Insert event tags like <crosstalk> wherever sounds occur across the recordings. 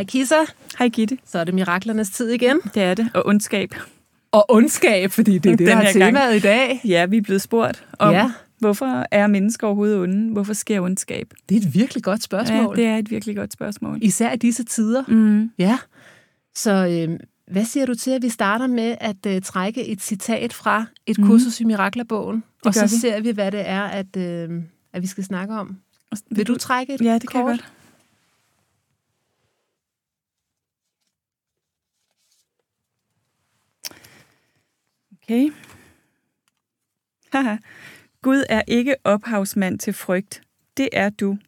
Hej Kisa. Hej Gitte. Så er det miraklernes tid igen. Det er det, og ondskab. Og ondskab, fordi det er <laughs> det, der er temaet gang. i dag. Ja, vi er blevet spurgt om, ja. hvorfor er mennesker overhovedet onde? Hvorfor sker ondskab? Det er et virkelig godt spørgsmål. Ja, det er et virkelig godt spørgsmål. Især i disse tider. Mm. Ja. Så øh, hvad siger du til, at vi starter med at øh, trække et citat fra et mm. kursus i Miraklerbogen? Og så vi. ser vi, hvad det er, at, øh, at vi skal snakke om. Vil, Vil du, du trække et Ja, det kort? kan jeg godt. Okay. Haha. Gud er ikke ophavsmand til frygt. Det er du.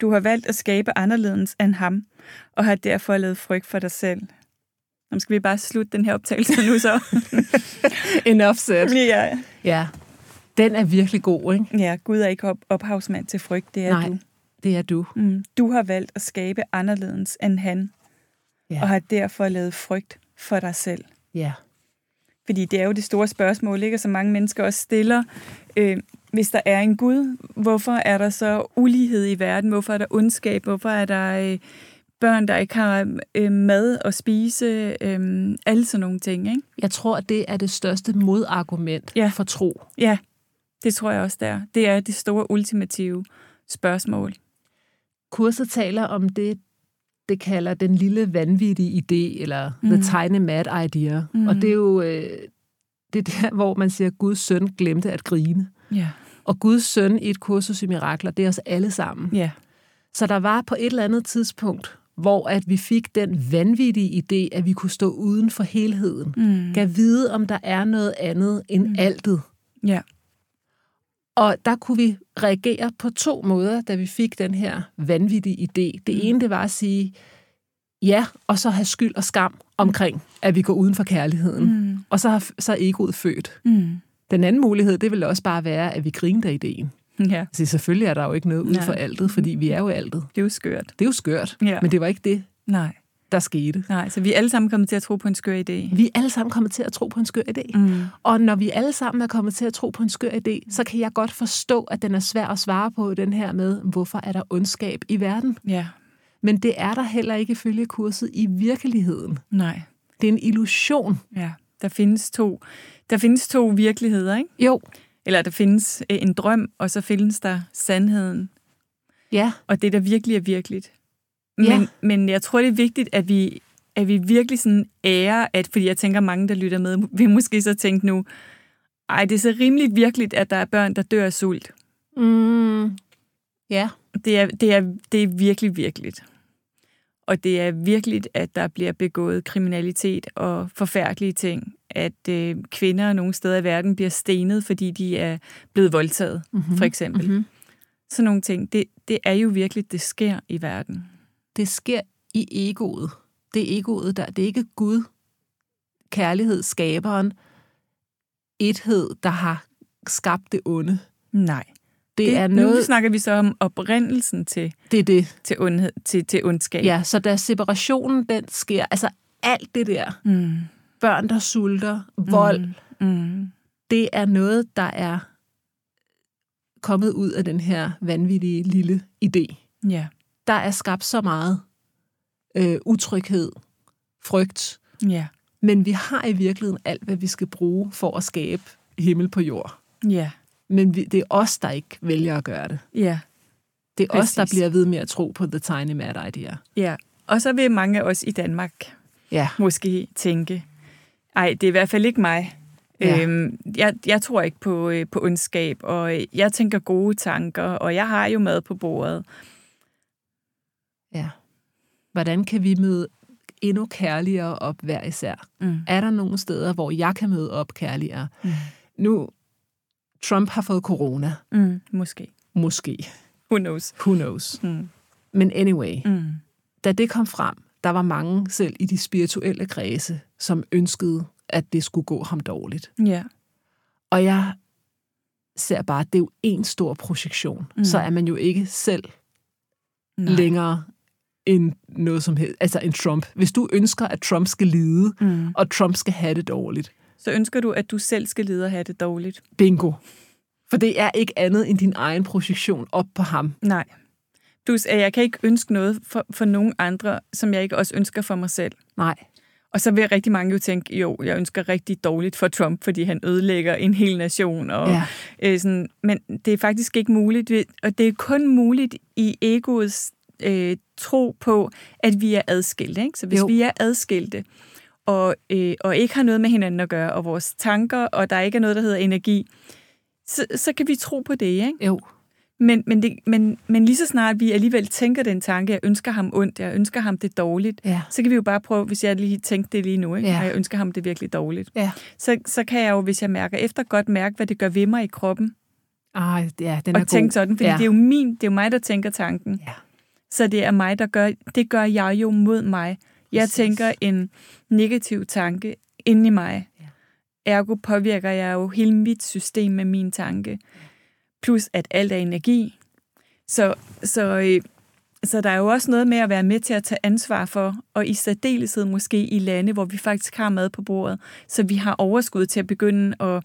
Du har valgt at skabe anderledes end ham, og har derfor lavet frygt for dig selv. Nu skal vi bare slutte den her optagelse nu så. <laughs> en offset. Ja. ja. Den er virkelig god, ikke? Ja, Gud er ikke op- ophavsmand til frygt. Det er Nej, du. det er du. Mm. Du har valgt at skabe anderledes end han, ja. og har derfor lavet frygt for dig selv. Ja. Fordi det er jo det store spørgsmål, ikke? Og så mange mennesker også stiller. Øh, hvis der er en Gud, hvorfor er der så ulighed i verden? Hvorfor er der ondskab? Hvorfor er der øh, børn, der ikke har øh, mad at spise? Øh, alle sådan nogle ting, ikke? Jeg tror, at det er det største modargument ja. for tro. Ja, det tror jeg også, det er. Det er det store ultimative spørgsmål. Kurset taler om det, det kalder den lille vanvittige idé, eller mm. the tiny mad idea. Mm. Og det er jo øh, det er der, <laughs> hvor man siger, at Guds søn glemte at grine. Yeah. Og Guds søn i et kursus i mirakler, det er os alle sammen. Yeah. Så der var på et eller andet tidspunkt, hvor at vi fik den vanvittige idé, at vi kunne stå uden for helheden. Mm. Gav vide, om der er noget andet end mm. altet. Ja. Og der kunne vi reagere på to måder, da vi fik den her vanvittige idé. Det mm. ene, det var at sige ja, og så have skyld og skam omkring, at vi går uden for kærligheden. Mm. Og så, har, så er egoet født. Mm. Den anden mulighed, det vil også bare være, at vi griner af ideen. Ja. Så selvfølgelig er der jo ikke noget uden for altet, fordi vi er jo altet. Det er jo skørt. Det er jo skørt, ja. men det var ikke det, Nej. Der skete. Nej, så vi er alle sammen kommet til at tro på en skør idé. Vi er alle sammen kommet til at tro på en skør idé. Mm. Og når vi alle sammen er kommet til at tro på en skør idé, så kan jeg godt forstå, at den er svær at svare på, den her med, hvorfor er der ondskab i verden? Ja. Men det er der heller ikke ifølge kurset i virkeligheden. Nej. Det er en illusion. Ja, der findes to, der findes to virkeligheder, ikke? Jo. Eller der findes øh, en drøm, og så findes der sandheden. Ja. Og det, der virkelig er virkeligt. Men, ja. men jeg tror, det er vigtigt, at vi, at vi virkelig sådan ærer, at, fordi jeg tænker, mange, der lytter med, vil måske så tænke nu, ej, det er så rimelig virkeligt, at der er børn, der dør af sult. Mm. Ja. Det er, det, er, det er virkelig virkeligt. Og det er virkelig, at der bliver begået kriminalitet og forfærdelige ting. At øh, kvinder nogle steder i verden bliver stenet, fordi de er blevet voldtaget, mm-hmm. for eksempel. Mm-hmm. Sådan nogle ting. Det, det er jo virkelig, det sker i verden. Det sker i egoet. Det er egoet, der, det er ikke Gud, kærlighed, skaberen, ethed, der har skabt det onde. Nej. Det, det er noget... Nu snakker vi så om oprindelsen til, det er det. til, ondhed, til, til ondskab. Ja, så da separationen den sker, altså alt det der, mm. børn, der sulter, vold, mm. Mm. det er noget, der er kommet ud af den her vanvittige lille idé. Ja. Der er skabt så meget øh, utryghed, frygt, ja. men vi har i virkeligheden alt, hvad vi skal bruge for at skabe himmel på jord. Ja. Men vi, det er os, der ikke vælger at gøre det. Ja. Det er Præcis. os, der bliver ved med at tro på the tiny mad idea. Ja, og så vil mange af os i Danmark ja. måske tænke, Ej, det er i hvert fald ikke mig. Ja. Øhm, jeg, jeg tror ikke på, øh, på ondskab, og jeg tænker gode tanker, og jeg har jo mad på bordet. Ja. Hvordan kan vi møde endnu kærligere op hver især? Mm. Er der nogle steder, hvor jeg kan møde op kærligere? Mm. Nu, Trump har fået corona. Mm, måske. Måske. Who knows? Who knows? Mm. Men anyway, Mm. da det kom frem, der var mange selv i de spirituelle kredse, som ønskede, at det skulle gå ham dårligt. Ja. Og jeg ser bare, at det er jo en stor projektion. Mm. Så er man jo ikke selv Nej. længere end noget som helst, altså en Trump. Hvis du ønsker, at Trump skal lide, Mm. og Trump skal have det dårligt, Så ønsker du, at du selv skal lide og have det dårligt? bingo. For det er ikke andet end din egen projektion op på ham. Nej. Plus, at jeg kan ikke ønske noget for, for nogen andre, som jeg ikke også ønsker for mig selv. Nej. Og så vil rigtig mange jo tænke, jo, jeg ønsker rigtig dårligt for Trump, fordi han ødelægger en hel nation. Og, Ja. øh, sådan, men det er faktisk ikke muligt, og det er kun muligt i egoets øh, tro på, at vi er adskilte. Ikke? Så hvis Jo. vi er adskilte, og, øh, og ikke har noget med hinanden at gøre, og vores tanker, og der ikke er noget, der hedder energi, så, så kan vi tro på det, ikke? Jo. Men, men, det, men, men lige så snart vi alligevel tænker den tanke, jeg ønsker ham ondt, jeg ønsker ham det dårligt, Ja. så kan vi jo bare prøve, hvis jeg lige tænkte det lige nu, ikke? Ja. og jeg ønsker ham det virkelig dårligt, Ja. så, så kan jeg jo, hvis jeg mærker efter, godt mærke, hvad det gør ved mig i kroppen, Ej, ja, den er og tænke god. sådan, fordi ja. det er jo min, det er jo mig, der tænker tanken. Ja. Så det er mig, der gør, det gør jeg jo mod mig. Jeg Præcis. tænker en negativ tanke inde i mig. Ja. Ergo påvirker jeg jo hele mit system med min tanke. Plus at alt er energi. Så, så, øh, så der er jo også noget med at være med til at tage ansvar for, og i særdeleshed måske i lande, hvor vi faktisk har mad på bordet, så vi har overskud til at begynde at,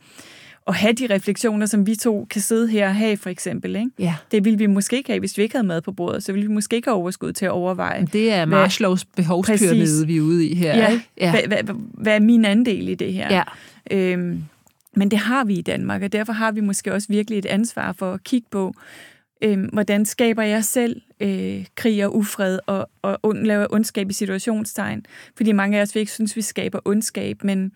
at have de refleksioner, som vi to kan sidde her og have, for eksempel. Ikke? ja. Det ville vi måske ikke have, hvis vi ikke havde mad på bordet. Så ville vi måske ikke have overskud til at overveje, Men det er Marshalls behovspyramide, Præcis. vi er ude i her. ja, ikke? ja. Hvad, hvad, hvad er min andel i det her? ja. Øhm, men det har vi i Danmark, og derfor har vi måske også virkelig et ansvar for at kigge på, øhm, hvordan skaber jeg selv øh, krig og ufred og, og und, laver ondskab i situationstegn. Fordi mange af os vil ikke synes, vi skaber ondskab, men,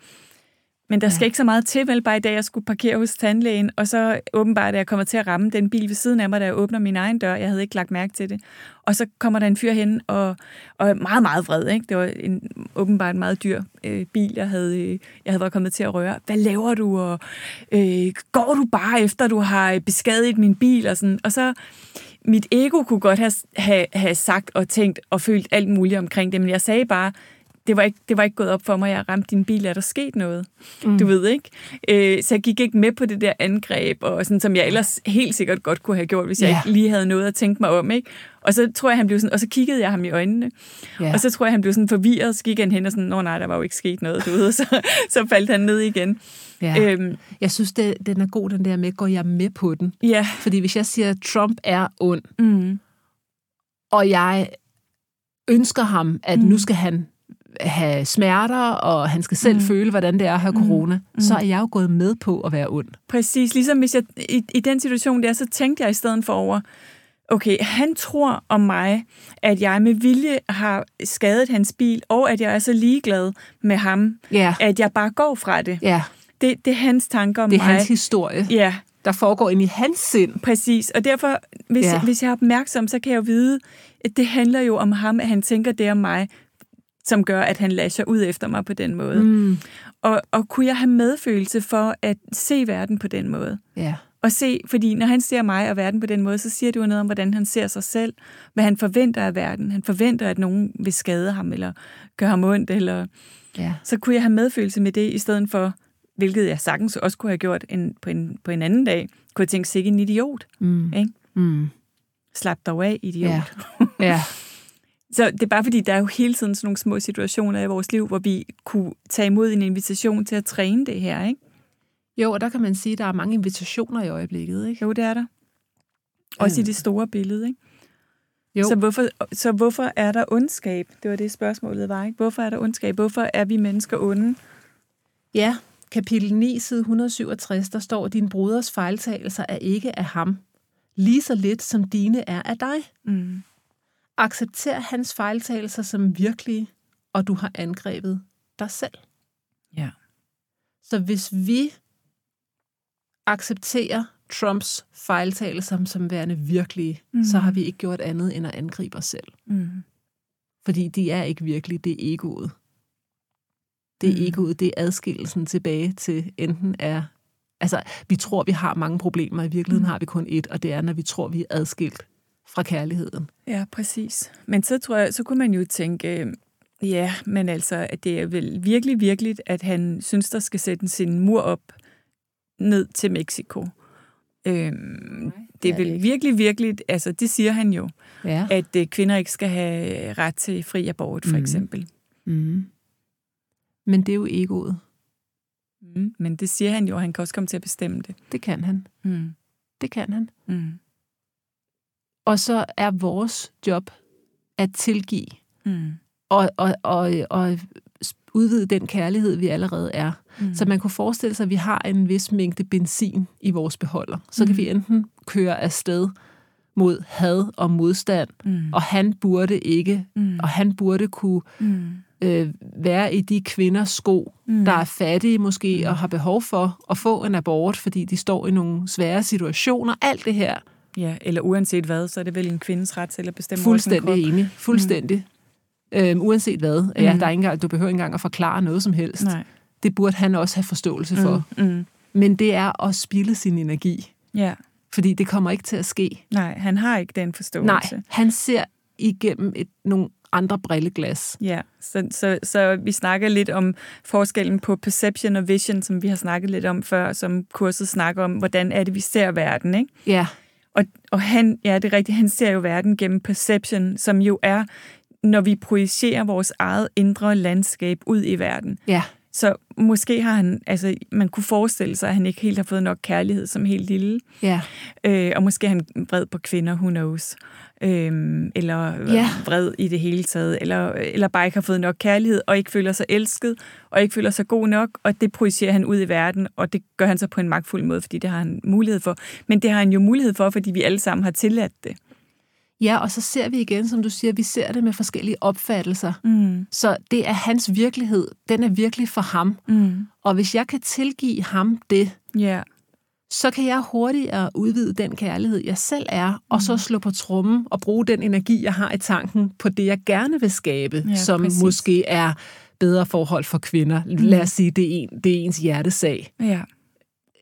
men der Ja. skal ikke så meget til, vel bare i dag, jeg skulle parkere hos tandlægen, og så åbenbart, at jeg kommer til at ramme den bil ved siden af mig, da jeg åbner min egen dør. Jeg havde ikke lagt mærke til det. Og så kommer der en fyr hen og, og er meget, meget vred. Ikke? Det var en, åbenbart en meget dyr øh, bil, jeg havde, øh, jeg havde været kommet til at røre. Hvad laver du? Og, øh, går du bare efter, du har beskadiget min bil? Og, sådan. og så mit ego kunne godt have, have, have sagt og tænkt og følt alt muligt omkring det, men jeg sagde bare, det var, ikke, det var ikke gået op for mig, jeg ramte din bil, er der sket noget? Mm. Du ved ikke? Øh, så jeg gik ikke med på det der angreb, og sådan, som jeg ellers helt sikkert godt kunne have gjort, hvis jeg Ja. ikke lige havde noget at tænke mig om. Ikke? Og så tror jeg, han blev sådan, og så kiggede jeg ham i øjnene, Ja. og så tror jeg, han blev sådan forvirret, så gik han hen og sådan, nå nej, der var jo ikke sket noget, du ved, så, <laughs> så faldt han ned igen. ja. Øhm, Jeg synes, det, den er god, den der med, går jeg med på den? ja, Fordi hvis jeg siger, at Trump er ond, mm, og jeg ønsker ham, at Mm. nu skal han have smerter, og han skal selv Mm. føle, hvordan det er at have Mm. corona, Mm. så er jeg jo gået med på at være ond. præcis. Ligesom hvis jeg, i, i den situation der, så tænkte jeg i stedet for over, okay, han tror om mig, at jeg med vilje har skadet hans bil, og at jeg er så ligeglad med ham, Ja, at jeg bare går fra det. ja. Det, det er hans tanker om det er mig. hans historie, Ja, der foregår ind i hans sind. præcis. Og derfor, hvis, ja. hvis jeg er opmærksom, så kan jeg jo vide, at det handler jo om ham, at han tænker det om mig, som gør, at han lasher ud efter mig på den måde. Mm. Og, og kunne jeg have medfølelse for at se verden på den måde? Ja, Og se, fordi når han ser mig og verden på den måde, så siger det jo noget om, hvordan han ser sig selv, hvad han forventer af verden. Han forventer, at nogen vil skade ham, eller gøre ham ondt, eller... ja. Så kunne jeg have medfølelse med det, i stedet for, hvilket jeg sagtens også kunne have gjort en, på, en, på en anden dag, kunne jeg tænke, sikke en idiot. Mm. Ikke? Mm. Slap dig af, idiot. Ja. Ja. Ja, <laughs> Så det er bare fordi, der er jo hele tiden sådan nogle små situationer i vores liv, hvor vi kunne tage imod en invitation til at træne det her, ikke? jo, og der kan man sige, at der er mange invitationer i øjeblikket, ikke? Jo, det er der. Også i Mm. det store billede, ikke? Jo. Så hvorfor, så hvorfor er der ondskab? Det var det spørgsmålet var, ikke? Hvorfor er der ondskab? Hvorfor er vi mennesker onde? Ja, kapitel 9, side 167, der står, din broders fejltagelser er ikke af ham, lige så lidt som dine er af dig. Mm. Accepter hans fejltagelser som virkelige, og du har angrebet dig selv. Ja. Så hvis vi accepterer Trumps fejltagelser som værende virkelige, mm. så har vi ikke gjort andet end at angribe os selv. Mm. Fordi de er ikke virkelige, det er egoet. Det er Mm. egoet, det er adskillelsen tilbage til enten er... Altså, vi tror, vi har mange problemer, i virkeligheden Mm. har vi kun et, og det er, når vi tror, vi er adskilt fra kærligheden. Ja, præcis. Men så tror jeg, så kunne man jo tænke, øh, ja, men altså, at det er vel virkelig, virkelig, at han synes, der skal sætte sin mur op ned til Mexico. Øhm, det er det vel virkelig, virkelig, altså det siger han jo, Ja. at øh, kvinder ikke skal have ret til fri abort, for Mhm. eksempel. Mm. Men det er jo egoet. Mm. Men det siger han jo, og han kan også komme til at bestemme det. Det kan han. Mm. Det kan han. Mm. Og så er vores job at tilgive Mm. og, og, og, og udvide den kærlighed, vi allerede er. Mm. Så man kunne forestille sig, at vi har en vis mængde benzin i vores beholder. Så kan Mhm. vi enten køre afsted mod had og modstand, mm. og han burde ikke, mm. og han burde kunne mm. øh, være i de kvinders sko, Mm. der er fattige måske, Mm. og har behov for at få en abort, fordi de står i nogle svære situationer. Alt det her, Ja, eller uanset hvad, så er det vel en kvindes ret til at bestemme over sin fuldstændig enig. Fuldstændig. Øhm, uanset hvad. Ja, Mm. der er ikke engang, du behøver ikke engang at forklare noget som helst. Nej. Det burde han også have forståelse for. Mm. Mm. Men det er at spilde sin energi. Ja, Fordi det kommer ikke til at ske. nej, han har ikke den forståelse. Nej, han ser igennem et, nogle andre brilleglas. Ja, så, så, så vi snakker lidt om forskellen på perception og vision, som vi har snakket lidt om før, som kurset snakker om, hvordan er det, vi ser verden, ikke? Ja, og, og han, ja, det er rigtigt, han ser jo verden gennem perception, som jo er, når vi projicerer vores eget indre landskab ud i verden. ja, så måske har han, altså man kunne forestille sig, at han ikke helt har fået nok kærlighed som helt lille. ja. Øh, og måske er han vred på kvinder, who knows. Øhm, eller Ja. vred i det hele taget. Eller, eller bare ikke har fået nok kærlighed, og ikke føler sig elsket, og ikke føler sig god nok. Og det projicerer han ud i verden, og det gør han så på en magtfuld måde, fordi det har han mulighed for. Men det har han jo mulighed for, fordi vi alle sammen har tilladt det. Ja, og så ser vi igen, som du siger, vi ser det med forskellige opfattelser. Mm. Så det er hans virkelighed. Den er virkelig for ham. Mm. Og hvis jeg kan tilgive ham det, Ja. så kan jeg hurtigere udvide den kærlighed, jeg selv er, og så slå på trummen og bruge den energi, jeg har i tanken, på det, jeg gerne vil skabe, Ja, som præcis. måske er bedre forhold for kvinder. Lad os sige, det er, en, det er ens hjertesag. Ja.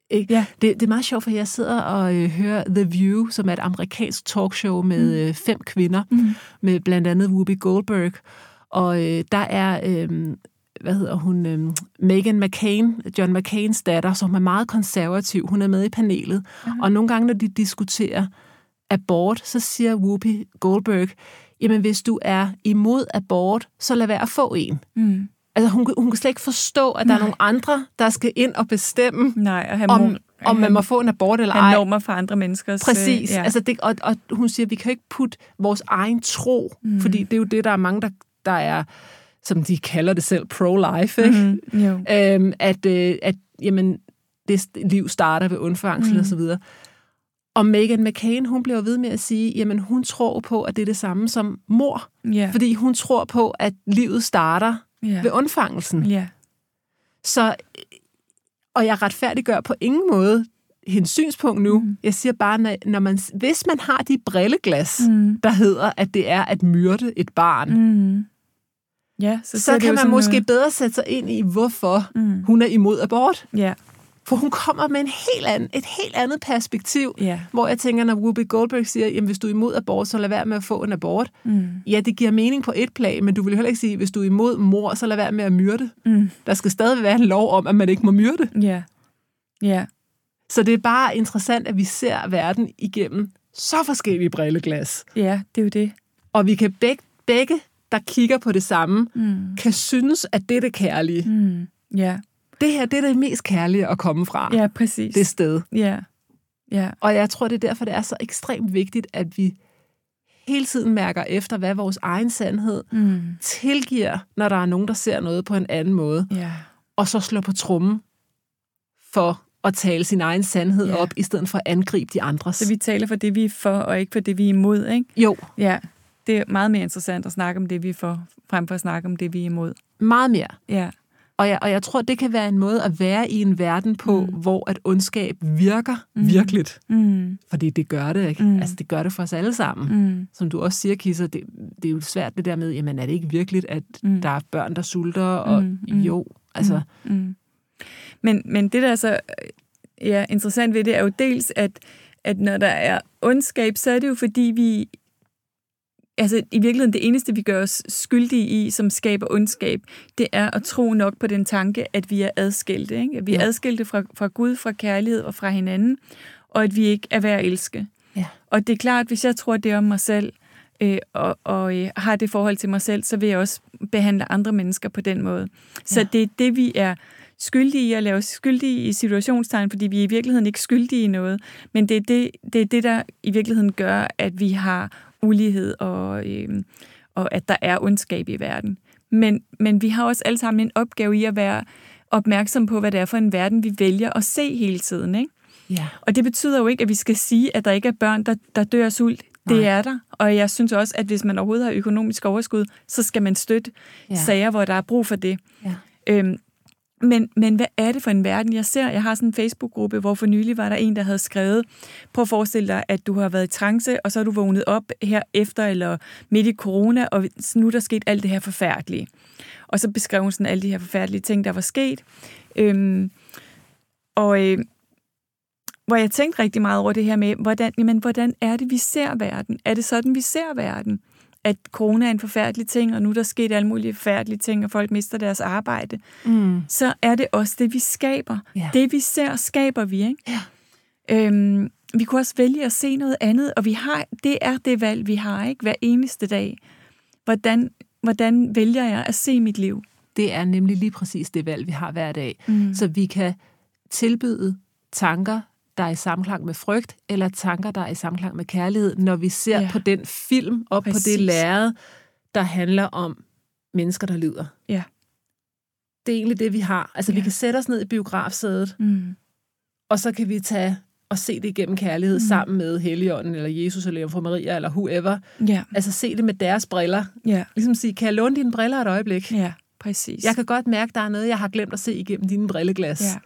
Ikke? Ja. Det, det er meget sjovt, for jeg sidder og øh, hører The View, som er et amerikansk talkshow med øh, fem kvinder, Mm. med blandt andet Whoopi Goldberg. Og øh, der er, øh, hvad hedder hun, øh, Meghan McCain, John McCains datter, som er meget konservativ. Hun er med i panelet. Mhm. Og nogle gange, når de diskuterer abort, så siger Whoopi Goldberg, jamen hvis du er imod abort, så lad være at få en. Mm. Altså hun, hun kan slet ikke forstå, at der er nogle andre, der skal ind og bestemme, Nej, og han om, må, om man må få en abort eller ej. normer for andre menneskers... Præcis. Øh, ja. altså det, og, og hun siger, at vi kan jo ikke putte vores egen tro, Mm. fordi det er jo det, der er mange, der, der er, som de kalder det selv, pro-life, ikke? mm. Jo. Øhm, at, øh, at jamen, det liv starter ved undfangsel Mm. og så videre. Og Meghan McCain, hun bliver ved med at sige, jamen hun tror på, at det er det samme som mor, Ja. fordi hun tror på, at livet starter ja. ved undfangelsen. Ja. Så, og jeg retfærdiggør på ingen måde hendes synspunkt nu. Mhm. Jeg siger bare, når, når man, hvis man har de brilleglas, Mm. der hedder, at det er at myrde et barn, Mm. Ja, så, så, kan man måske noget- bedre sætte sig ind i, hvorfor Mm. hun er imod abort. Ja, For hun kommer med en helt anden, et helt andet perspektiv, ja. hvor jeg tænker, når Whoopi Goldberg siger, jamen hvis du er imod abort, så lad være med at få en abort. Mm. Ja, det giver mening på et plan, men du vil jo heller ikke sige, hvis du er imod mor, så lad være med at myrde. Mm. Der skal stadig være en lov om, at man ikke må myrde. Ja. Ja. Så det er bare interessant, at vi ser verden igennem så forskellige brilleglas. Ja, det er jo det. Og vi kan begge, begge der kigger på det samme, Mm. kan synes, at det er det kærlige. Mm. Ja. Det her, det er det mest kærlige at komme fra. Ja, præcis. Det sted. Ja. Ja. Og jeg tror, det er derfor, det er så ekstremt vigtigt, at vi hele tiden mærker efter, hvad vores egen sandhed Mm. tilgiver, når der er nogen, der ser noget på en anden måde, Ja. og så slår på trummen for at tale sin egen sandhed Ja. op, i stedet for at angribe de andres. Så vi taler for det, vi er for, og ikke for det, vi er imod, ikke? Jo, Ja. Det er meget mere interessant at snakke om det, vi er for, frem for at snakke om det, vi er imod. meget mere. Ja. Og jeg, og jeg tror, det kan være en måde at være i en verden på, mm. hvor at ondskab virker Mm. virkeligt. Mm. Fordi det gør det, ikke? Mm. Altså, det gør det for os alle sammen. Mm. Som du også siger, Kisser, det, det er jo svært det der med, jamen er det ikke virkeligt, at Mm. der er børn, der sulter? Og Mm, mm. jo, altså... Mm. Men, men det, der er så ja, interessant ved det, er jo dels, at, at når der er ondskab, så er det jo fordi, vi... Altså, i virkeligheden, det eneste, vi gør os skyldige i, som skaber ondskab, det er at tro nok på den tanke, at vi er adskilte. Ikke? At vi er Ja. adskilte fra, fra Gud, fra kærlighed og fra hinanden, og at vi ikke er værd at elske. Ja. Og det er klart, hvis jeg tror det om mig selv, øh, og, og øh, har det forhold til mig selv, så vil jeg også behandle andre mennesker på den måde. Så Ja. det er det, vi er skyldige i at lave skyldige i situationstegn, fordi vi er i virkeligheden ikke skyldige i noget. Men det er det, det, er det der i virkeligheden gør, at vi har ulighed og, øh, og at der er ondskab i verden. Men, men vi har også alle sammen en opgave i at være opmærksom på, hvad det er for en verden, vi vælger at se hele tiden. Ikke? Ja. Og det betyder jo ikke, at vi skal sige, at der ikke er børn, der, der dør af sult. Det Nej. er der. Og jeg synes også, at hvis man overhovedet har økonomisk overskud, så skal man støtte ja. sager, hvor der er brug for det. Ja. Øhm, men, men hvad er det for en verden, jeg ser? Jeg har sådan en Facebook-gruppe, hvor for nylig var der en, der havde skrevet, prøv at forestille dig, at du har været i trance, og så er du vågnet op her efter eller midt i corona, og nu er der sket alt det her forfærdelige. Og så beskrev hun sådan alle de her forfærdelige ting, der var sket. Øhm, og øh, hvor jeg tænkte rigtig meget over det her med, hvordan, jamen, hvordan er det, vi ser verden? Er det sådan, vi ser verden? At corona er en forfærdelig ting, og nu er der sket alle mulige forfærdelige ting, og folk mister deres arbejde. Mm. Så er det også det, vi skaber. Ja. Det, vi ser, skaber vi, ikke? Ja. Øhm, vi kunne også vælge at se noget andet, og vi har, det er det valg, vi har, ikke? Hver eneste dag. Hvordan, hvordan vælger jeg at se mit liv? Det er nemlig lige præcis det valg, vi har hver dag. Mm. Så vi kan tilbyde tanker, der er i samklang med frygt, eller tanker, der er i samklang med kærlighed, når vi ser Ja. på den film og på det lærred, der handler om mennesker, der lider. Ja. Det er egentlig det, vi har. Altså, vi Ja. kan sætte os ned i biografsædet, Mm. og så kan vi tage og se det igennem kærlighed mm. sammen med Helligånden, eller Jesus, eller Jomfru Maria, eller whoever. Ja, Altså, se det med deres briller. ja, Ligesom sige, kan jeg låne dine briller et øjeblik? ja, præcis. Jeg kan godt mærke, der er noget, jeg har glemt at se igennem dine brilleglas. Ja.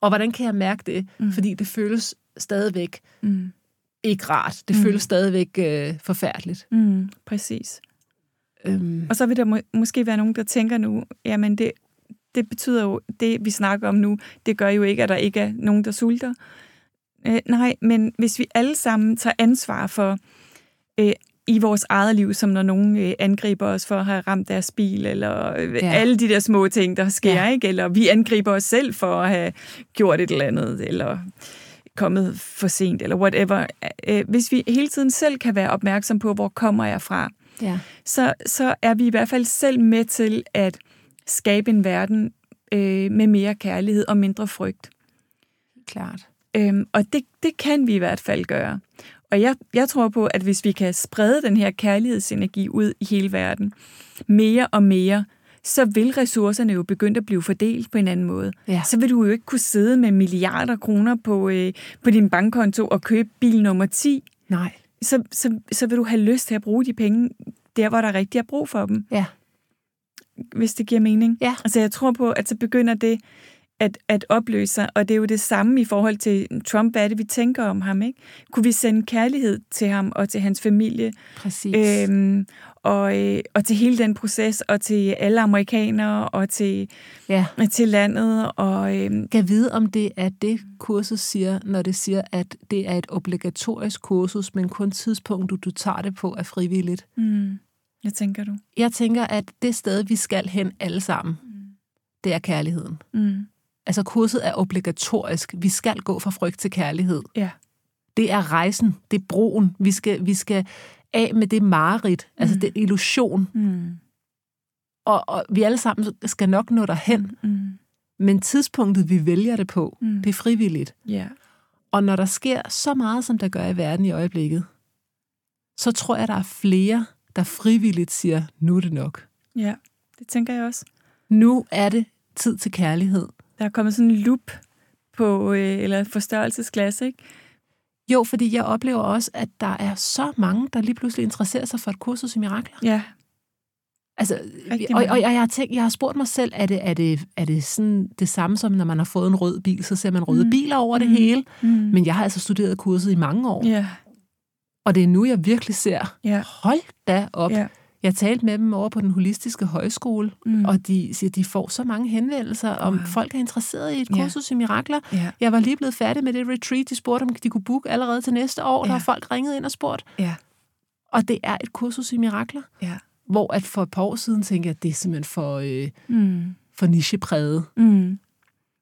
Og hvordan kan jeg mærke det? Mm. Fordi det føles stadigvæk Mm. ikke rart. Det mm. føles stadigvæk øh, forfærdeligt. Mm. Præcis. Øhm, Og så vil der må, måske være nogen, der tænker nu, jamen det, det betyder jo, det vi snakker om nu, det gør jo ikke, at der ikke er nogen, der sulter. Øh, nej, men hvis vi alle sammen tager ansvar for øh, i vores eget liv, som når nogen øh, angriber os for at have ramt deres bil, eller øh, Ja. alle de der små ting, der sker, Ja. ikke? Eller vi angriber os selv for at have gjort et eller andet, eller kommet for sent, eller whatever. Hvis vi hele tiden selv kan være opmærksom på, hvor kommer jeg fra, ja. så, så er vi i hvert fald selv med til at skabe en verden øh, med mere kærlighed og mindre frygt. Klart. Øhm, og det, det kan vi i hvert fald gøre. Og jeg, jeg tror på, at hvis vi kan sprede den her kærlighedsenergi ud i hele verden mere og mere, så vil ressourcerne jo begynde at blive fordelt på en anden måde. Ja. Så vil du jo ikke kunne sidde med milliarder kroner på, øh, på din bankkonto og købe bil nummer 10. Nej. Så, så, så vil du have lyst til at bruge de penge der, hvor der rigtig er brug for dem. Ja. hvis det giver mening. Ja. Altså jeg tror på, at så begynder det at, at opløse sig, og det er jo det samme i forhold til Trump. Hvad er det, vi tænker om ham? ikke? Kunne vi sende kærlighed til ham og til hans familie, Præcis. øhm, og, øh, og til hele den proces, og til alle amerikanere, og til, ja. til landet, og øhm, Kan vide, om det er det, kurset siger, når det siger, at det er et obligatorisk kursus, men kun tidspunktet, du tager det på, er frivilligt. mm, hvad tænker du? Jeg tænker, at det sted, vi skal hen alle sammen, det er kærligheden. Mm, Altså kurset er obligatorisk. Vi skal gå fra frygt til kærlighed. ja. Det er rejsen, det er broen. Vi skal, vi skal af med det mareridt, altså Mm. det illusion. Mm, Og, og vi alle sammen skal nok nå derhen. mm, Men tidspunktet, vi vælger det på, Mm. det er frivilligt. ja. Og når der sker så meget, som der gør i verden i øjeblikket, så tror jeg, der er flere, der frivilligt siger, nu er det nok. Ja, det tænker jeg også. Nu er det tid til kærlighed. Der er kommet sådan en loop på, øh, eller forstørrelsesglas, ikke? Jo, fordi jeg oplever også, at der er så mange, der lige pludselig interesserer sig for et kursus i mirakler. Ja, Altså, Rigtig og, og, og jeg, har tænkt, jeg har spurgt mig selv, er det, er, det, er det sådan det samme som, når man har fået en rød bil, så ser man røde Mm. biler over det Mm. hele? Mm. Men jeg har altså studeret kurset i mange år, Ja, og det er nu, jeg virkelig ser, ja, hold da op. ja. Jeg talte med dem over på den holistiske højskole, Mm. og de siger, de får så mange henvendelser, om Wow. folk er interesseret i et Ja. kursus i mirakler. ja, Jeg var lige blevet færdig med det retreat, de spurgte, om de kunne booke allerede til næste år. Der Ja. har folk ringet ind og spurgt. ja, Og det er et kursus i mirakler, ja. hvor at for et par år siden tænkte jeg, at det er simpelthen for, øh, Mm. for nichepræget. Mm.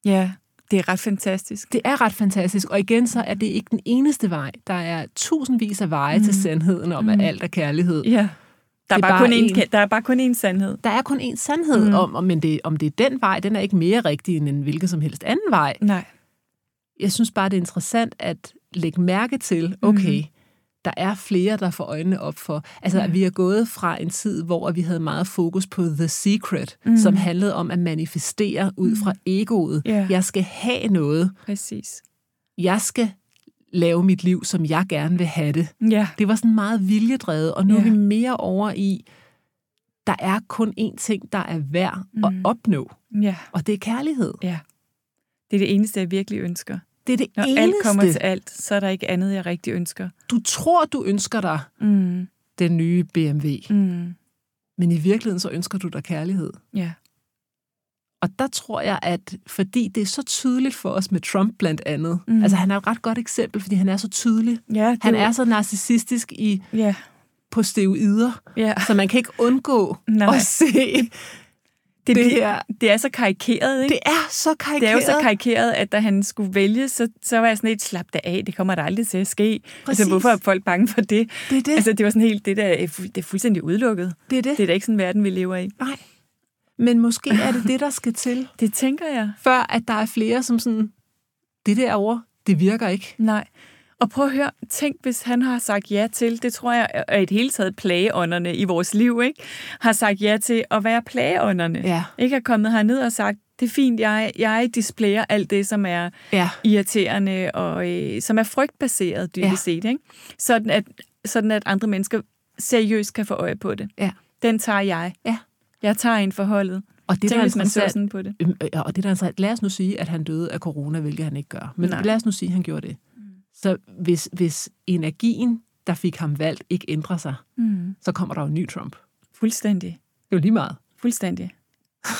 Ja, det er ret fantastisk. Det er ret fantastisk, og igen så er det ikke den eneste vej. Der er tusindvis af veje mm. til sandheden om, at Mm. alt er kærlighed. Ja. Der er, bare, bare kun en- én, der er bare kun én sandhed. Der er kun én sandhed Mm. mm. om, om, men det, om det er den vej, den er ikke mere rigtig end en hvilken som helst anden vej. Nej. Jeg synes bare, det er interessant at lægge mærke til, okay, mm. der er flere, der får øjnene op for. Altså, at vi er gået fra en tid, hvor vi havde meget fokus på The Secret, Mm. mm. som handlede om at manifestere ud fra egoet. Ja. Jeg skal have noget. Præcis. Jeg skal lave mit liv, som jeg gerne vil have det. Ja. Det var sådan meget viljedrevet, og nu ja. er vi mere over i, der er kun én ting, der er værd mm. at opnå, Ja. og det er kærlighed. Ja. Det er det eneste, jeg virkelig ønsker. Det er det Når eneste. alt kommer til alt, så er der ikke andet, jeg rigtig ønsker. Du tror, du ønsker dig Mm. den nye BMW, Mm. men i virkeligheden så ønsker du dig kærlighed. Ja. Og der tror jeg, at fordi det er så tydeligt for os med Trump blandt andet, Mm. altså han er et ret godt eksempel, fordi han er så tydelig. Ja, det Han jo- er så narcissistisk i, Ja. på steroider, Ja. så man kan ikke undgå Nej. at se Det, det her. det er så karikeret, ikke? Det er så karikeret. Det er jo så karikeret, at da han skulle vælge, så, så var jeg sådan helt slap det af. Det kommer der aldrig til at ske. Altså, Præcis. hvorfor er folk bange for det? Det er det. Altså, det var sådan helt, det der, er det er fuldstændig udelukket. det er det. Det er da ikke sådan en verden, vi lever i. Nej. Men måske er det det, der skal til, <laughs> Det tænker jeg. før at der er flere, som sådan, det derovre, det virker ikke. Nej. Og prøv at høre, tænk, hvis han har sagt ja til, det tror jeg er i det hele taget plageånderne i vores liv, ikke? Har sagt ja til at være plageånderne. Ja. Ikke har kommet herned og sagt, det er fint, jeg, jeg displayer alt det, som er Ja. irriterende og øh, som er frygtbaseret dybest Ja. set, ikke? Sådan, at, sådan at andre mennesker seriøst kan få øje på det. Ja. Den tager jeg. Ja. Jeg tager en forholdet. Og det, Tænk, der er hvis man så interessant, sådan på det. Øhm, øh, ja, og det der er lad os nu sige, at han døde af corona, hvilket han ikke gør. Men Nej. lad os nu sige, at han gjorde det. Så hvis, hvis energien, der fik ham valgt, ikke ændrer sig, Mm. så kommer der jo en ny Trump. Fuldstændig. Det er jo lige meget. Fuldstændig. <laughs>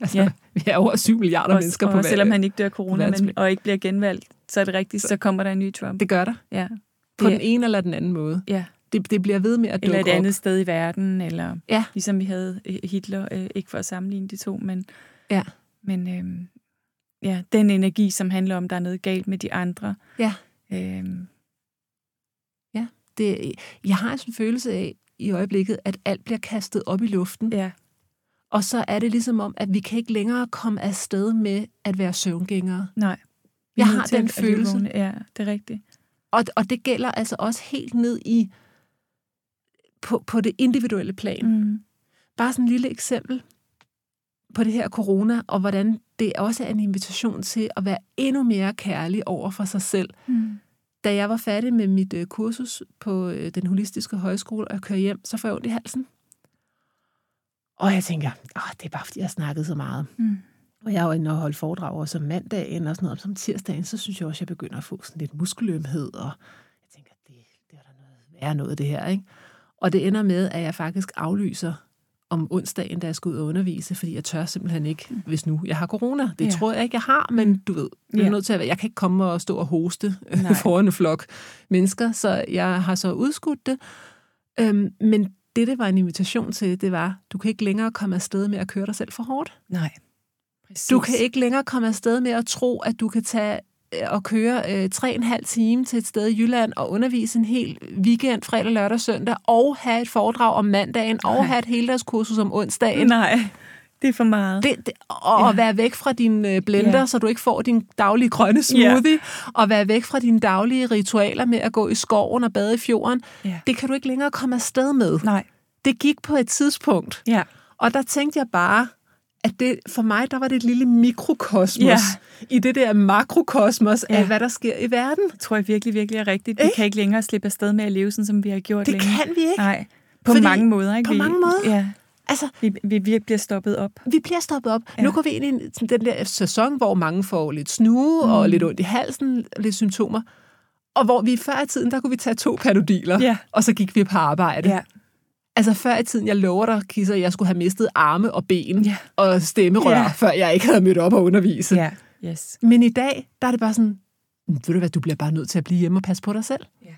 Altså, Ja. Vi er over 7 milliarder Og, mennesker på og selvom han ikke dør af corona, men, og ikke bliver genvalgt, så er det rigtigt, så kommer der en ny Trump. Det gør der. Ja. På Det- den ene eller den anden måde. ja. Det, det bliver ved med at Eller dukke et op. andet sted i verden, eller Ja. ligesom vi havde øh, Hitler, øh, ikke for at sammenligne de to, men, Ja. men øhm, ja, den energi, som handler om, der er noget galt med de andre. Ja. Øhm, Det, jeg har sådan en følelse af i øjeblikket, at alt bliver kastet op i luften. ja. Og så er det ligesom om, at vi kan ikke længere komme afsted med at være søvngængere. Nej. Jeg har den følelse. Ja, det er rigtigt. Og, og det gælder altså også helt ned i på, på det individuelle plan. Mm. Bare sådan en lille eksempel på det her corona, og hvordan det også er en invitation til at være endnu mere kærlig over for sig selv. Mm. Da jeg var færdig med mit øh, kursus på øh, den holistiske højskole, og jeg kører hjem, så får jeg ondt i halsen. Og jeg tænker, Åh, det er bare fordi, jeg har snakket så meget. Mm. Og jeg er jo inde og holde foredrag også om mandagen og sådan noget. Og som tirsdagen, så synes jeg også, at jeg begynder at få sådan lidt muskelømhed. Og jeg tænker, det, det er der noget værre noget, det her. Ikke? Og det ender med, at jeg faktisk aflyser om onsdagen, da jeg skal ud og undervise, fordi jeg tør simpelthen ikke, hvis nu jeg har corona. Det Ja. tror jeg ikke, jeg har, men du ved, jeg er Ja. nødt til at være, jeg kan ikke komme og stå og hoste Nej. foran en flok mennesker, så jeg har så udskudt det. Øhm, men det, det var en invitation til, det var, du kan ikke længere komme afsted med at køre dig selv for hårdt. Nej. Præcis. Du kan ikke længere komme afsted med at tro, at du kan tage og køre øh, tre og en halv time til et sted i Jylland og undervise en hel weekend, fredag, lørdag, søndag, og have et foredrag om mandagen, Nej. og have et heldagskursus om onsdagen. Nej, det er for meget. Det, det, og Ja. være væk fra din øh, blender, ja. så du ikke får din daglige grønne smoothie, ja. og være væk fra dine daglige ritualer med at gå i skoven og bade i fjorden. Ja. Det kan du ikke længere komme afsted med. Nej. Det gik på et tidspunkt, Ja. og der tænkte jeg bare, at det, for mig, der var det et lille mikrokosmos Ja. i det der makrokosmos Ja. af, hvad der sker i verden. Det tror jeg virkelig, virkelig er rigtigt. Vi kan ikke længere slippe afsted med at leve sådan, som vi har gjort Det længe. kan vi ikke. Nej, på Fordi- mange måder. Ikke? på Vi- mange måder. Ja. Altså, Vi, vi virkelig bliver stoppet op. vi bliver stoppet op. Ja. Nu går vi ind i den der sæson, hvor mange får lidt snue mm. og lidt ondt i halsen, lidt symptomer. Og hvor vi før i tiden, der kunne vi tage to panodiler, Ja. og så gik vi på arbejde. Ja. Altså før i tiden, jeg lover dig, Kisser, jeg skulle have mistet arme og ben Ja. og stemmerør, Ja. før jeg ikke havde mødt op og undervise. Ja. Yes. Men i dag, der er det bare sådan, "Mm, ved du hvad, du bliver bare nødt til at blive hjemme og passe på dig selv. Ja.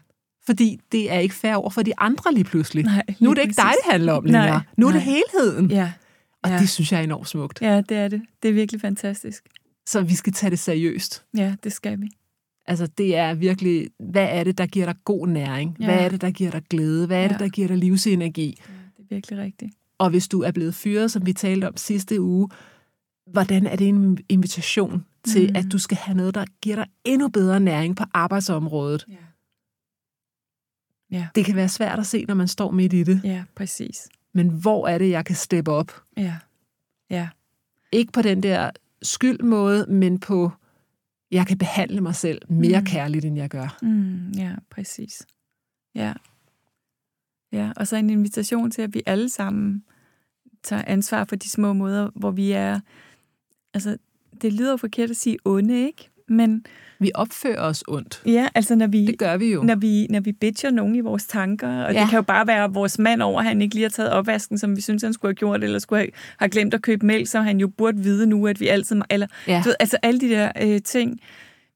Fordi det er ikke fair over for de andre lige pludselig. Nej, nu lige er det ikke dig, præcis. det handler om Nej, længere. Nu er det nej. helheden. Ja. Og ja. det synes jeg er enormt smukt. Ja, det er det. Det er virkelig fantastisk. Så vi skal tage det seriøst. Ja, det skal vi. Altså, det er virkelig, hvad er det, der giver dig god næring? Ja. Hvad er det, der giver dig glæde? Hvad er det, Ja. der giver dig livsenergi? Ja, det er virkelig rigtigt. Og hvis du er blevet fyret, som vi talte om sidste uge, hvordan er det en invitation til, Mm. at du skal have noget, der giver dig endnu bedre næring på arbejdsområdet? Ja. Ja. Det kan være svært at se, når man står midt i det. Ja, præcis. Men hvor er det, jeg kan steppe op? Ja. Ja. Ikke på den der skyldmåde, men på, jeg kan behandle mig selv mere Mm. kærligt, end jeg gør. Mm, ja, præcis. Ja. Ja, og så en invitation til, at vi alle sammen tager ansvar for de små måder, hvor vi er... Altså, det lyder jo forkert at sige onde, ikke? Men Vi opfører os ondt. ja, altså når vi, Det gør vi jo. når vi, når vi bitcher nogen i vores tanker, og Ja. det kan jo bare være vores mand over, at han ikke lige har taget opvasken, som vi synes, han skulle have gjort, eller skulle have, have glemt at købe mælk, så han jo burde vide nu, at vi altid... Eller, Ja. du ved, altså alle de der øh, ting,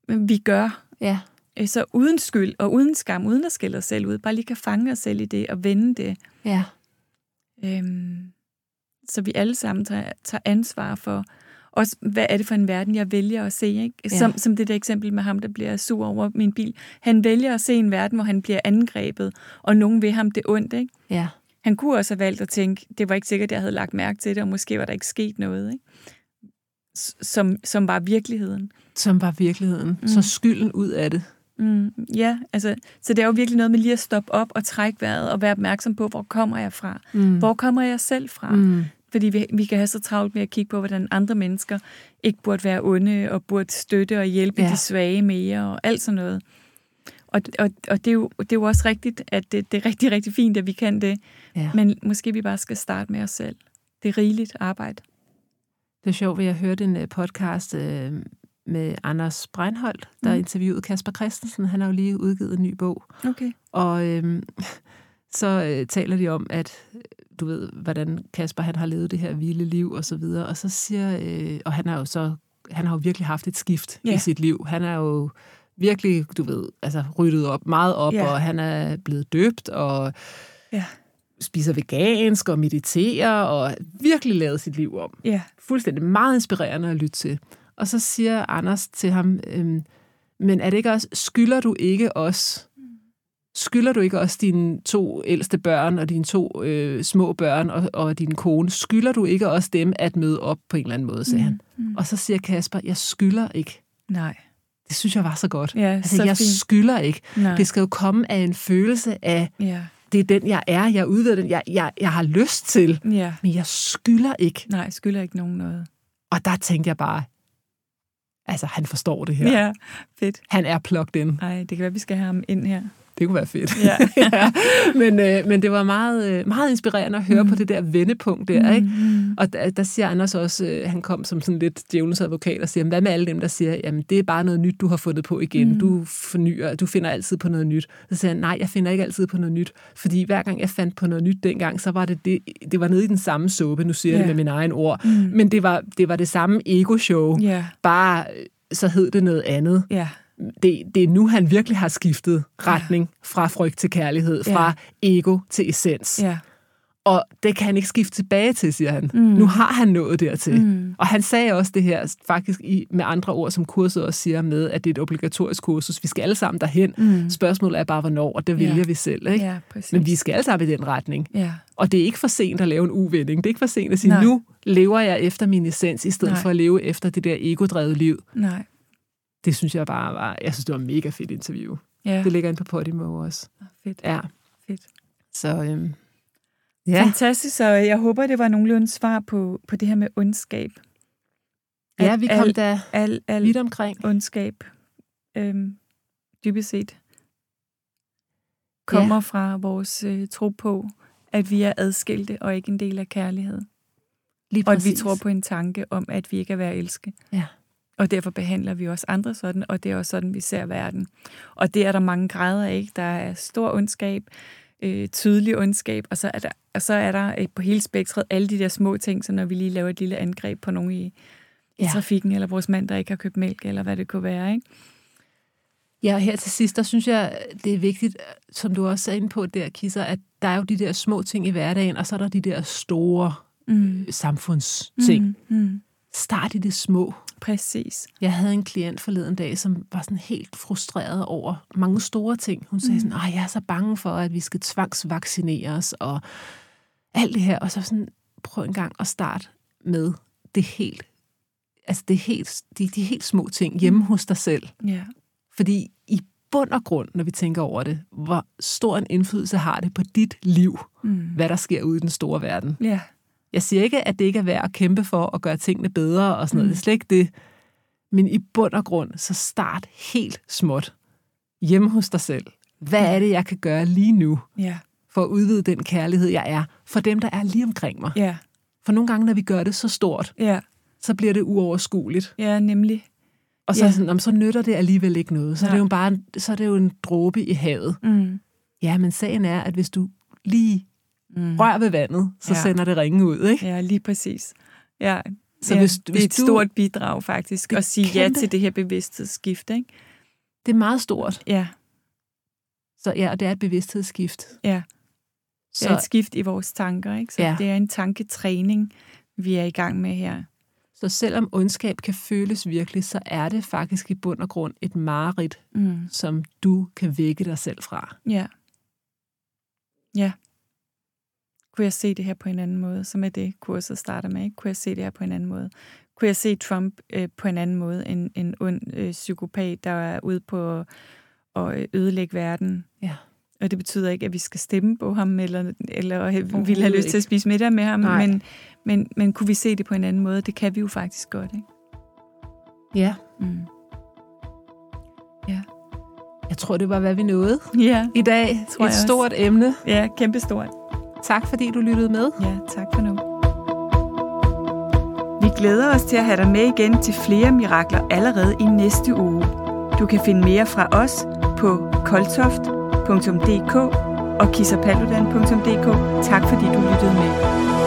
vi gør, Ja. øh, så uden skyld og uden skam, uden at skille os selv ud, bare lige kan fange os selv i det og vende det. Ja. Øhm, så vi alle sammen tager, tager ansvar for, også hvad er det for en verden, jeg vælger at se. Ikke? Som, Ja. som det der eksempel med ham, der bliver sur over min bil. Han vælger at se en verden, hvor han bliver angrebet, og nogen vil ham det ondt. Ikke? Ja. Han kunne også have valgt at tænke, det var ikke sikkert, at jeg havde lagt mærke til det, og måske var der ikke sket noget. Ikke? Som, som var virkeligheden. Som var virkeligheden. Mm. Så skylden ud af det. Mm, ja, altså, så det er jo virkelig noget med lige at stoppe op og trække vejret og være opmærksom på, hvor kommer jeg fra? Mm. Hvor kommer jeg selv fra? Mm. Fordi vi, vi kan have så travlt med at kigge på, hvordan andre mennesker ikke burde være onde og burde støtte og hjælpe Ja. de svage mere og alt sådan noget. Og, og, og det, er jo, det er jo også rigtigt, at det, det er rigtig, rigtig fint, at vi kan det. Ja. Men måske vi bare skal starte med os selv. Det er rigeligt arbejde. Det er sjovt, at jeg hørte en øh, podcast øh, med Anders Breinholt, der mm. Interviewede Kasper Christensen. Han har jo lige udgivet en ny bog. Okay. Og øhm, <laughs> så øh, taler de om, at øh, du ved, hvordan Kasper han har levet det her vilde liv og så videre. Og så siger, øh, og han har jo så, han har jo virkelig haft et skift Ja. i sit liv. Han er jo virkelig, du ved, altså ryddet op, meget op, Ja. og han er blevet døbt, og Ja. spiser vegansk og mediterer, og virkelig lavet sit liv om. Ja. Fuldstændig meget inspirerende at lytte til. Og så siger Anders til ham, øhm, men er det ikke også, skylder du ikke os, skylder du ikke også dine to ældste børn og dine to øh, små børn og, og din kone, skylder du ikke også dem at møde op på en eller anden måde, sagde han. Mm. Og så siger Kasper, jeg skylder ikke. Nej. Det synes jeg var så godt. Ja, altså, så jeg fint. skylder ikke. Nej. Det skal jo komme af en følelse af, Ja. det er den, jeg er, jeg udvider den, jeg, jeg, jeg har lyst til, Ja. men jeg skylder ikke. Nej, jeg skylder ikke nogen noget. Og der tænkte jeg bare, altså han forstår det her. Ja. ja. Fedt. Han er plugged in. Nej, det kan være, vi skal have ham ind her. Det kunne være fedt. Ja. <laughs> ja. Men, øh, men det var meget, øh, meget inspirerende at høre mm. på det der vendepunkt der. Ikke? Mm. Og der, der siger Anders også, øh, han kom som sådan lidt djævelens advokat og siger, hvad med alle dem, der siger, jamen det er bare noget nyt, du har fundet på igen. Mm. Du fornyer, du finder altid på noget nyt. Så siger han, nej, jeg finder ikke altid på noget nyt. Fordi hver gang jeg fandt på noget nyt dengang, så var det, det, det var nede i den samme såbe, nu siger jeg Ja. det med mine egne ord. Mm. Men det var, det var det samme ego-show, Ja. bare øh, så hed det noget andet. Ja. Det, det er nu, han virkelig har skiftet retning fra frygt til kærlighed, Ja. fra ego til essens. Ja. Og det kan han ikke skifte tilbage til, siger han. Mm. Nu har han nået dertil. Mm. Og han sagde også det her, faktisk i, med andre ord, som kurset også siger med, at det er et obligatorisk kursus. Vi skal alle sammen derhen. Mm. Spørgsmålet er bare, hvornår, og det Ja. vælger vi selv. Ikke? Ja, præcis. Men vi skal alle sammen i den retning. Ja. Og det er ikke for sent at lave en uvending. Det er ikke for sent at sige, Nej. nu lever jeg efter min essens, i stedet Nej. for at leve efter det der egodrevet liv. Nej. Det synes jeg bare var, jeg synes, det var et mega fedt interview. Ja. Det ligger inde på Podimo også. Fedt. Ja, Fedt. så øhm, Ja. ja. Fantastisk, så jeg håber, det var nogenlunde svar på, på det her med ondskab. ja, At vi kom al, da al, al vidt omkring. ondskab øhm, dybest set kommer ja. fra vores øh, tro på, at vi er adskilte og ikke en del af kærlighed. Lige Og at vi tror på en tanke om, at vi ikke er værd at elske. Ja. Og derfor behandler vi også andre sådan, og det er også sådan, vi ser verden. Og det er der mange grader af. Ikke? Der er stor ondskab, øh, tydelig ondskab, og så er der, og så er der øh, på hele spektret alle de der små ting, så når vi lige laver et lille angreb på nogen i, i Ja. trafikken, eller vores mand, der ikke har købt mælk, eller hvad det kunne være. Ikke? Ja, og her til sidst, der synes jeg, det er vigtigt, som du også er inde på der, Kisser, at der er jo de der små ting i hverdagen, og så er der de der store Mm. samfundsting. Mm. Mm. Start i det små. Præcis. Jeg havde en klient forleden dag, som var sådan helt frustreret over mange store ting. Hun sagde sådan, at jeg er så bange for, at vi skal tvangsvaccineres, og alt det her. Og så sådan, prøv en gang at starte med det helt, altså det helt, de, de helt små ting hjemme hos dig selv. Ja. Fordi i bund og grund, når vi tænker over det, hvor stor en indflydelse har det på dit liv, Mm. hvad der sker ude i den store verden. Ja. Jeg siger ikke, at det ikke er værd at kæmpe for at gøre tingene bedre og sådan noget. Mm. Det er slet ikke det. Men i bund og grund, så start helt småt hjemme hos dig selv. Hvad er det, jeg kan gøre lige nu Ja. for at udvide den kærlighed, jeg er for dem, der er lige omkring mig? Ja. For nogle gange, når vi gør det så stort, Ja. så bliver det uoverskueligt. Ja, nemlig. Og så, Ja. ja. sådan, "Nå, men så nytter det alligevel ikke noget. Så er, Nej. det jo bare en, så er det jo en dråbe i havet. Mm. Ja, men sagen er, at hvis du lige Mm. rører ved vandet, så Ja. sender det ringe ud, ikke? Ja, lige præcis. Ja, Så ja, hvis- det hvis er et du- stort bidrag faktisk, at sige ja til det her bevidsthedsskift, ikke? Det er meget stort. Ja, Så ja, og det er et bevidsthedsskift. ja. Så Det er et skift i vores tanker, ikke? Så Ja. det er en tanketræning, vi er i gang med her. Så selvom ondskab kan føles virkelig, så er det faktisk i bund og grund et mareridt, Mm. som du kan vække dig selv fra. Ja. Ja. Kunne jeg se det her på en anden måde, som er det, kurset starter med, ikke? Kunne jeg se det her på en anden måde? Kunne jeg se Trump øh, på en anden måde end en ond øh, psykopat, der er ude på at øh, ødelægge verden? Ja. Og det betyder ikke, at vi skal stemme på ham, eller, eller vil have lyst til at spise middag med ham, Nej. men, men, men kunne vi se det på en anden måde? Det kan vi jo faktisk godt, ikke? Ja. Mm. Jeg tror, det var, hvad vi nåede Ja, i dag. Tror et jeg også. stort emne. ja, kæmpestort. Tak, fordi du lyttede med. Ja, tak for nu. Vi glæder os til at have dig med igen til flere mirakler allerede i næste uge. Du kan finde mere fra os på koltoft.dk og kissapaludan.dk. Tak fordi du lyttede med.